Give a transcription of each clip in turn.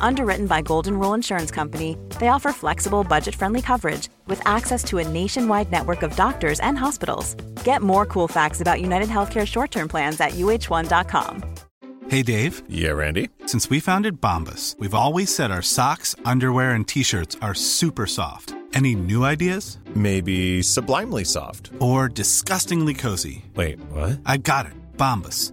Underwritten by Golden Rule Insurance Company, they offer flexible, budget friendly coverage with access to a nationwide network of doctors and hospitals. Get more cool facts about United Healthcare short term plans at uh1.com. Hey, Dave. Yeah, Randy. Since we founded Bombus, we've always said our socks, underwear, and t shirts are super soft. Any new ideas? Maybe sublimely soft. Or disgustingly cozy? Wait, what? I got it. Bombus.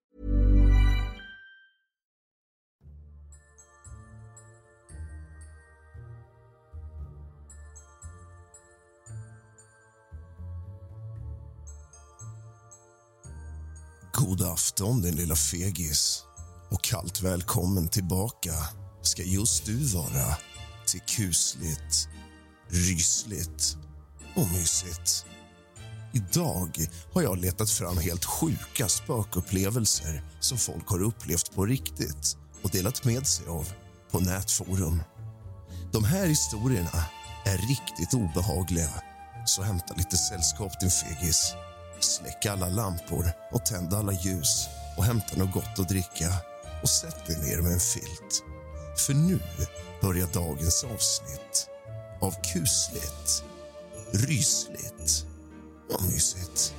God afton din lilla fegis och kallt välkommen tillbaka ska just du vara till kusligt, rysligt och mysigt. Idag har jag letat fram helt sjuka spökupplevelser som folk har upplevt på riktigt och delat med sig av på nätforum. De här historierna är riktigt obehagliga, så hämta lite sällskap din fegis. Släck alla lampor och tänd alla ljus och hämta något gott att dricka och sätt dig ner med en filt. För nu börjar dagens avsnitt av kusligt, rysligt och mysigt.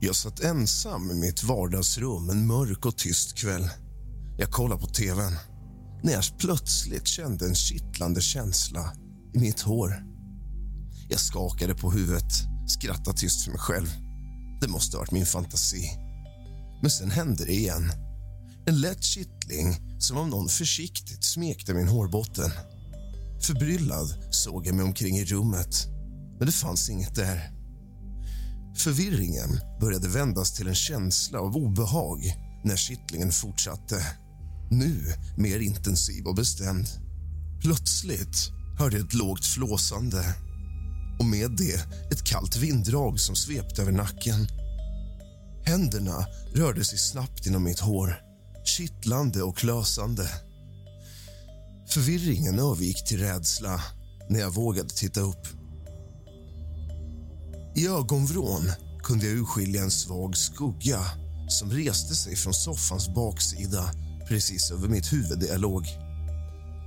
Jag satt ensam i mitt vardagsrum en mörk och tyst kväll. Jag kollade på tvn när jag plötsligt kände en kittlande känsla i mitt hår. Jag skakade på huvudet, skrattade tyst för mig själv. Det måste ha varit min fantasi. Men sen hände det igen. En lätt kittling som om någon försiktigt smekte min hårbotten. Förbryllad såg jag mig omkring i rummet, men det fanns inget där. Förvirringen började vändas till en känsla av obehag när kittlingen fortsatte. Nu mer intensiv och bestämd. Plötsligt hörde jag ett lågt flåsande och med det ett kallt vinddrag som svepte över nacken. Händerna rörde sig snabbt inom mitt hår, kittlande och klösande. Förvirringen övergick till rädsla när jag vågade titta upp. I ögonvrån kunde jag urskilja en svag skugga som reste sig från soffans baksida precis över mitt huvud där jag låg.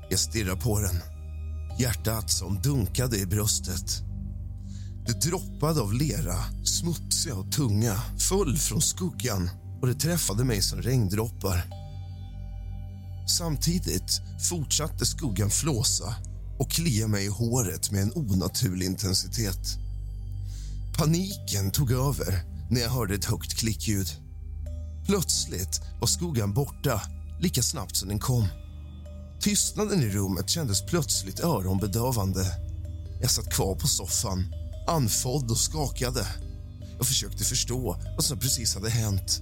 Jag stirrade på den. Hjärtat som dunkade i bröstet. Det droppade av lera, smutsiga och tunga, föll från skuggan och det träffade mig som regndroppar. Samtidigt fortsatte skuggan flåsa och klia mig i håret med en onaturlig intensitet. Paniken tog över när jag hörde ett högt klickljud. Plötsligt var skuggan borta lika snabbt som den kom. Tystnaden i rummet kändes plötsligt öronbedövande. Jag satt kvar på soffan, andfådd och skakade. Jag försökte förstå vad som precis hade hänt.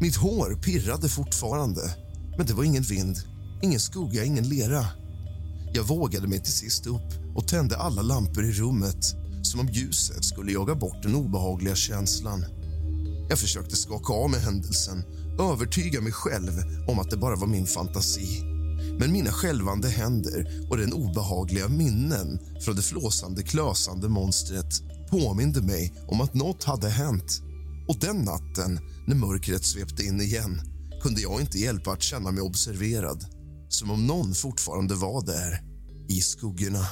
Mitt hår pirrade fortfarande, men det var ingen vind, ingen skugga, ingen lera. Jag vågade mig till sist upp och tände alla lampor i rummet som om ljuset skulle jaga bort den obehagliga känslan. Jag försökte skaka av mig händelsen, övertyga mig själv om att det bara var min fantasi. Men mina skälvande händer och den obehagliga minnen från det flåsande, klösande monstret påminde mig om att något hade hänt. Och den natten, när mörkret svepte in igen kunde jag inte hjälpa att känna mig observerad som om någon fortfarande var där, i skuggorna.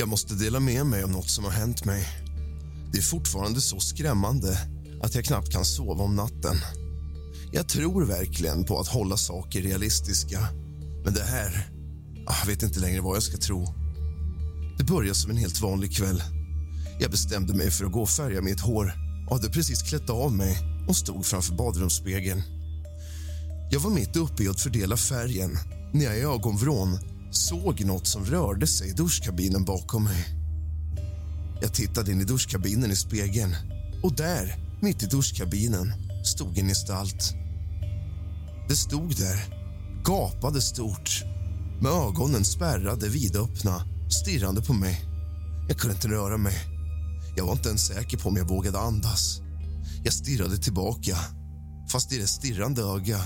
Jag måste dela med mig av något som har hänt mig. Det är fortfarande så skrämmande att jag knappt kan sova om natten. Jag tror verkligen på att hålla saker realistiska. Men det här... Ah, jag vet inte längre vad jag ska tro. Det började som en helt vanlig kväll. Jag bestämde mig för att gå och färga mitt hår och hade precis klätt av mig och stod framför badrumsspegeln. Jag var mitt uppe i att fördela färgen när jag i ögonvrån såg något som rörde sig i duschkabinen bakom mig. Jag tittade in i duschkabinen i spegeln och där, mitt i duschkabinen, stod en gestalt. Det stod där, gapade stort med ögonen spärrade vidöppna, stirrande på mig. Jag kunde inte röra mig. Jag var inte ens säker på om jag vågade andas. Jag stirrade tillbaka, fast i det stirrande öga.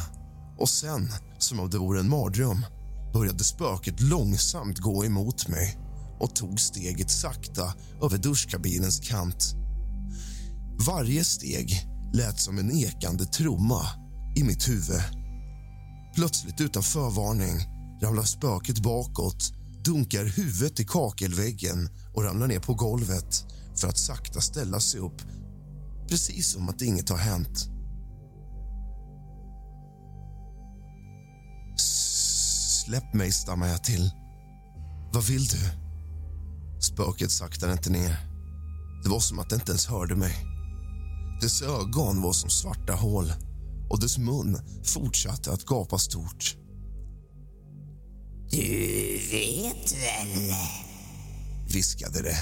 Och sen, som om det vore en mardröm, började spöket långsamt gå emot mig och tog steget sakta över duschkabinens kant. Varje steg lät som en ekande trumma i mitt huvud. Plötsligt, utan förvarning, ramlar spöket bakåt dunkar huvudet i kakelväggen och ramlar ner på golvet för att sakta ställa sig upp precis som att inget har hänt. Släpp mig, stammar jag till. Vad vill du? Spöket saktade inte ner. Det var som att det inte ens hörde mig. Dess ögon var som svarta hål och dess mun fortsatte att gapa stort. Du vet väl? viskade det.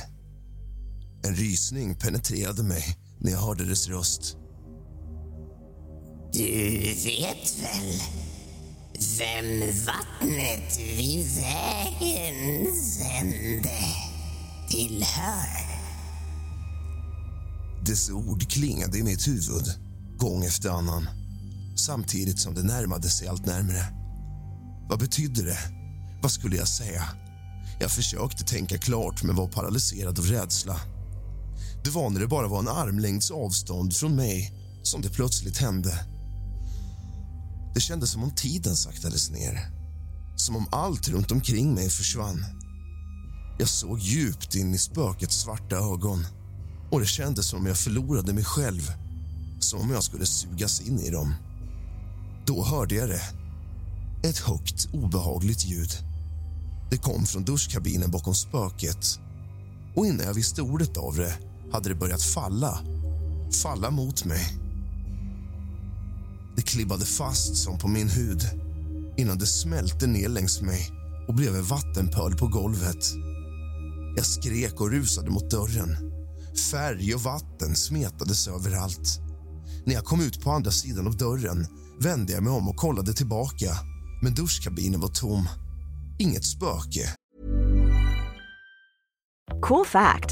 En rysning penetrerade mig när jag hörde dess röst. Du vet väl vem vattnet vid vägens ände tillhör? Dess ord klingade i mitt huvud gång efter annan samtidigt som det närmade sig allt närmre. Vad betydde det? Vad skulle jag säga? Jag försökte tänka klart, men var paralyserad av rädsla. Det var när det bara var en armlängds avstånd från mig som det plötsligt hände. Det kändes som om tiden saktades ner. Som om allt runt omkring mig försvann. Jag såg djupt in i spökets svarta ögon och det kändes som om jag förlorade mig själv. Som om jag skulle sugas in i dem. Då hörde jag det. Ett högt, obehagligt ljud. Det kom från duschkabinen bakom spöket. Och innan jag visste ordet av det hade det börjat falla. Falla mot mig. Det klibbade fast som på min hud innan det smälte ner längs mig och blev en vattenpöl på golvet. Jag skrek och rusade mot dörren. Färg och vatten smetades överallt. När jag kom ut på andra sidan av dörren vände jag mig om och kollade tillbaka. Men duschkabinen var tom. Inget spöke. Cool fact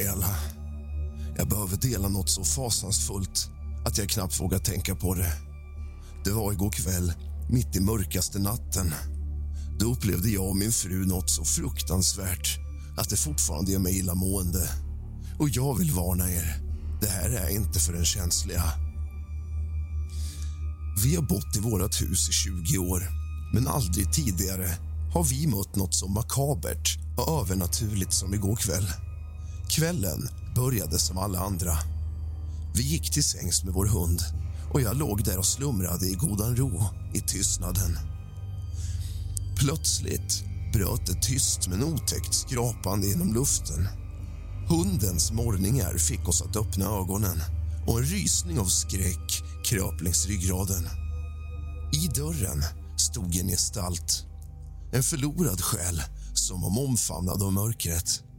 Stjäla. Jag behöver dela något så fasansfullt att jag knappt vågar tänka på det. Det var igår kväll, mitt i mörkaste natten. Då upplevde jag och min fru något så fruktansvärt att det fortfarande gör mig illamående. Och jag vill varna er, det här är inte för den känsliga. Vi har bott i vårt hus i 20 år, men aldrig tidigare har vi mött något så makabert och övernaturligt som igår kväll. Kvällen började som alla andra. Vi gick till sängs med vår hund och jag låg där och slumrade i godan ro i tystnaden. Plötsligt bröt det tyst men otäckt skrapande genom luften. Hundens morrningar fick oss att öppna ögonen och en rysning av skräck kröp längs ryggraden. I dörren stod en gestalt. En förlorad själ som var omfamnad av mörkret.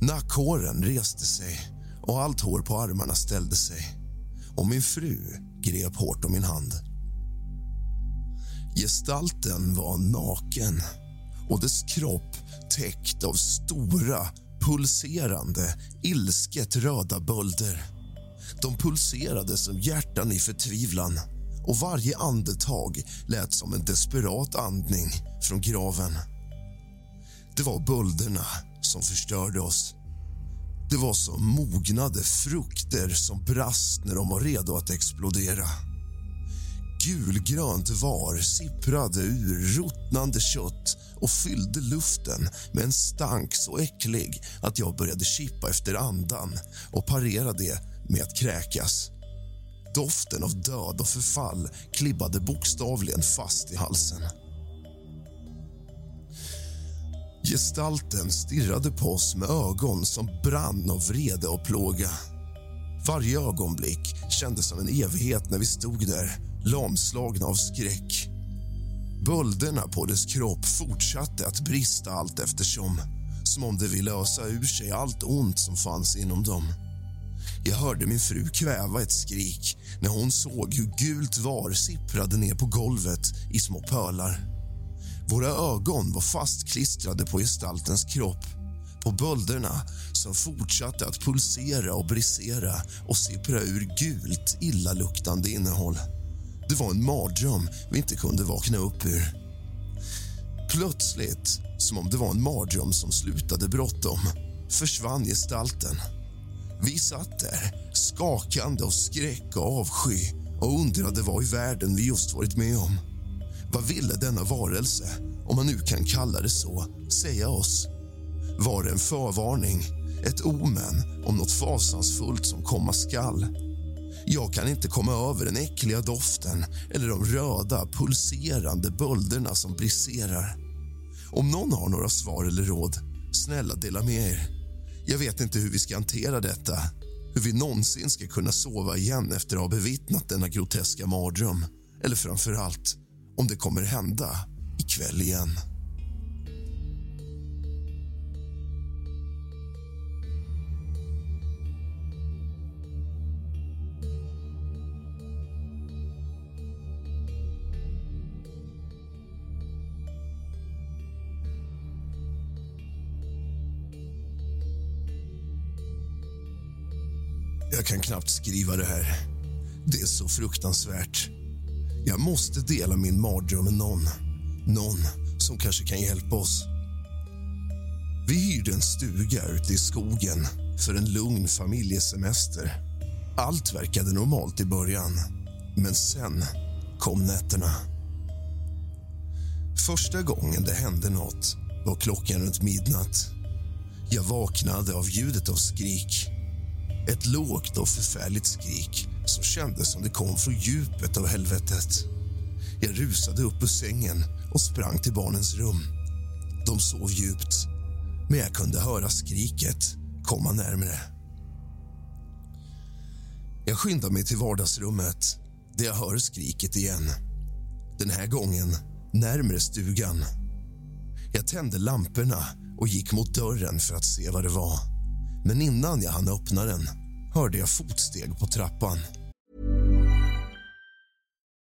Nackhåren reste sig och allt hår på armarna ställde sig. Och min fru grep hårt om min hand. Gestalten var naken och dess kropp täckt av stora, pulserande, ilsket röda bölder. De pulserade som hjärtan i förtvivlan och varje andetag lät som en desperat andning från graven. Det var bölderna som förstörde oss. Det var som mognade frukter som brast när de var redo att explodera. Gulgrönt var sipprade ur ruttnande kött och fyllde luften med en stank så äcklig att jag började kippa efter andan och parera det med att kräkas. Doften av död och förfall klibbade bokstavligen fast i halsen. Gestalten stirrade på oss med ögon som brann av vrede och plåga. Varje ögonblick kändes som en evighet när vi stod där, lamslagna av skräck. Bölderna på dess kropp fortsatte att brista allt eftersom som om det ville ösa ur sig allt ont som fanns inom dem. Jag hörde min fru kväva ett skrik när hon såg hur gult var sipprade ner på golvet i små pölar. Våra ögon var fastklistrade på gestaltens kropp på bölderna som fortsatte att pulsera och brisera och sippra ur gult, illaluktande innehåll. Det var en mardröm vi inte kunde vakna upp ur. Plötsligt, som om det var en mardröm som slutade bråttom, försvann gestalten. Vi satt där, skakande av skräck och avsky och undrade vad i världen vi just varit med om. Vad ville denna varelse, om man nu kan kalla det så, säga oss? Var det en förvarning, ett omen om något fasansfullt som komma skall? Jag kan inte komma över den äckliga doften eller de röda, pulserande bölderna som briserar. Om någon har några svar eller råd, snälla dela med er. Jag vet inte hur vi ska hantera detta, hur vi någonsin ska kunna sova igen efter att ha bevittnat denna groteska mardröm. Eller framför allt, om det kommer hända ikväll igen. Jag kan knappt skriva det här. Det är så fruktansvärt. Jag måste dela min mardröm med någon. Någon som kanske kan hjälpa oss. Vi hyrde en stuga ute i skogen för en lugn familjesemester. Allt verkade normalt i början, men sen kom nätterna. Första gången det hände nåt var klockan runt midnatt. Jag vaknade av ljudet av skrik. Ett lågt och förfärligt skrik som kändes som det kom från djupet av helvetet. Jag rusade upp ur sängen och sprang till barnens rum. De sov djupt, men jag kunde höra skriket komma närmre. Jag skyndar mig till vardagsrummet där jag hör skriket igen. Den här gången närmre stugan. Jag tände lamporna och gick mot dörren för att se vad det var. Men innan jag hann öppna den hörde jag fotsteg på trappan.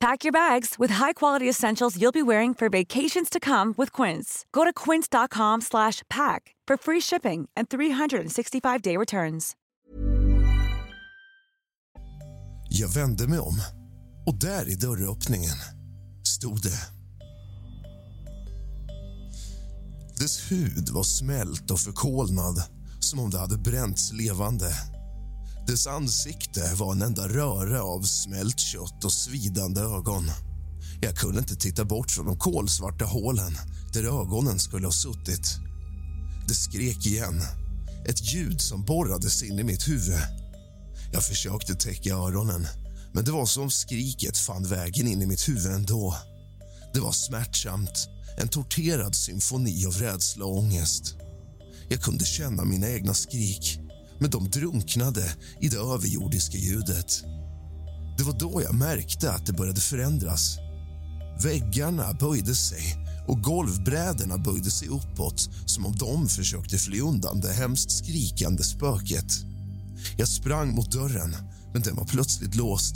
Pack your bags with high-quality essentials you'll be wearing for vacations to come with Quince. Go to quince.com/pack for free shipping and 365-day returns. Jag vände mig om och där i dörröppningen stod det. Dess hud var smält och förkolnad som om det hade bränts levande. Dess ansikte var en enda röra av smält kött och svidande ögon. Jag kunde inte titta bort från de kolsvarta hålen där ögonen skulle ha suttit. Det skrek igen, ett ljud som borrades in i mitt huvud. Jag försökte täcka öronen, men det var som skriket fann vägen in i mitt huvud ändå. Det var smärtsamt, en torterad symfoni av rädsla och ångest. Jag kunde känna mina egna skrik men de drunknade i det överjordiska ljudet. Det var då jag märkte att det började förändras. Väggarna böjde sig och golvbräderna böjde sig uppåt som om de försökte fly undan det hemskt skrikande spöket. Jag sprang mot dörren, men den var plötsligt låst.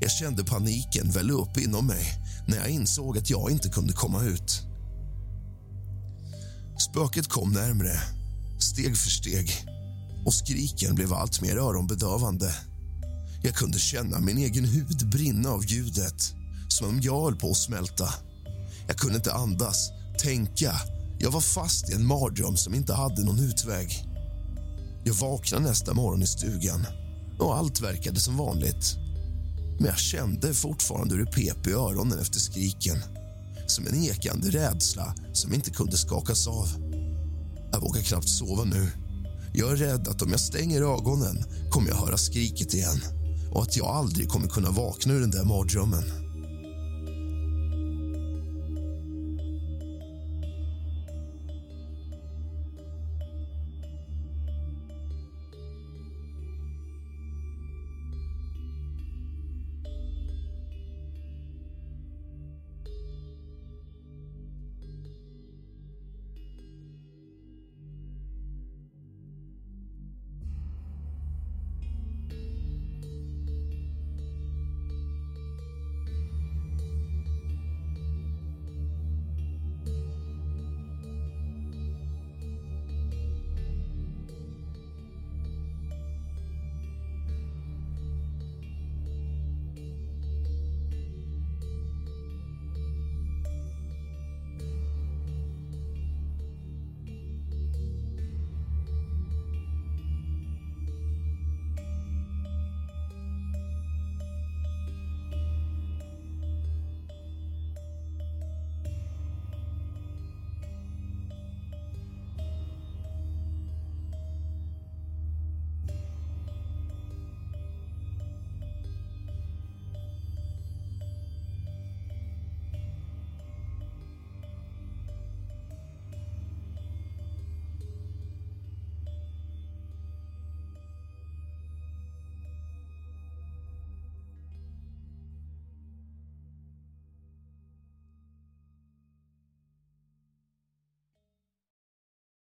Jag kände paniken välla upp inom mig när jag insåg att jag inte kunde komma ut. Spöket kom närmre, steg för steg och skriken blev allt mer öronbedövande. Jag kunde känna min egen hud brinna av ljudet, som om jag höll på att smälta. Jag kunde inte andas, tänka. Jag var fast i en mardröm som inte hade någon utväg. Jag vaknade nästa morgon i stugan och allt verkade som vanligt. Men jag kände fortfarande hur det pep i öronen efter skriken. Som en ekande rädsla som inte kunde skakas av. Jag vågar knappt sova nu. Jag är rädd att om jag stänger ögonen kommer jag höra skriket igen och att jag aldrig kommer kunna vakna ur den där mardrömmen.